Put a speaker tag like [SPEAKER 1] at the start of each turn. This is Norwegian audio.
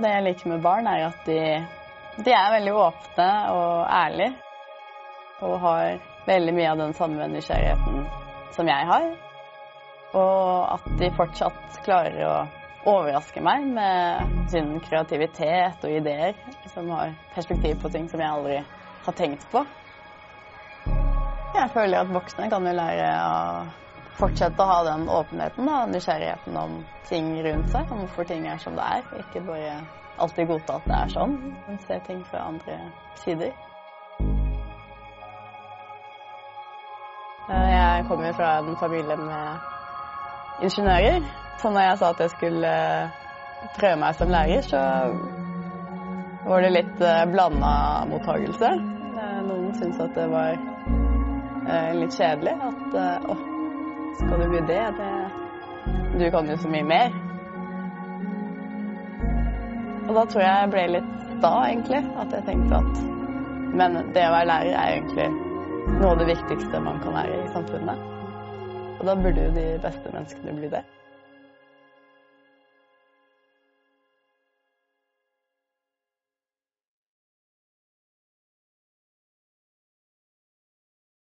[SPEAKER 1] Det jeg liker med barn, er at de, de er veldig åpne og ærlige. Og har veldig mye av den samme nysgjerrigheten som jeg har. Og at de fortsatt klarer å overraske meg med sin kreativitet og ideer. Som har perspektiv på ting som jeg aldri har tenkt på. Jeg føler at voksne kan jo lære å fortsette å ha den åpenheten og nysgjerrigheten om ting rundt seg. Om hvorfor ting er som det er. Ikke bare alltid godta at det er sånn, men se ting fra andre sider. Jeg kommer fra en familie med ingeniører. Så når jeg sa at jeg skulle prøve meg som lærer, så var det litt blanda mottagelse. Noen syntes at det var litt kjedelig. At å, skal du bli det? det? Du kan jo så mye mer. Og da tror jeg jeg ble litt sta, egentlig. At jeg tenkte at Men det å være lærer er egentlig noe av det viktigste man kan være i samfunnet. Og da burde jo de beste menneskene bli det.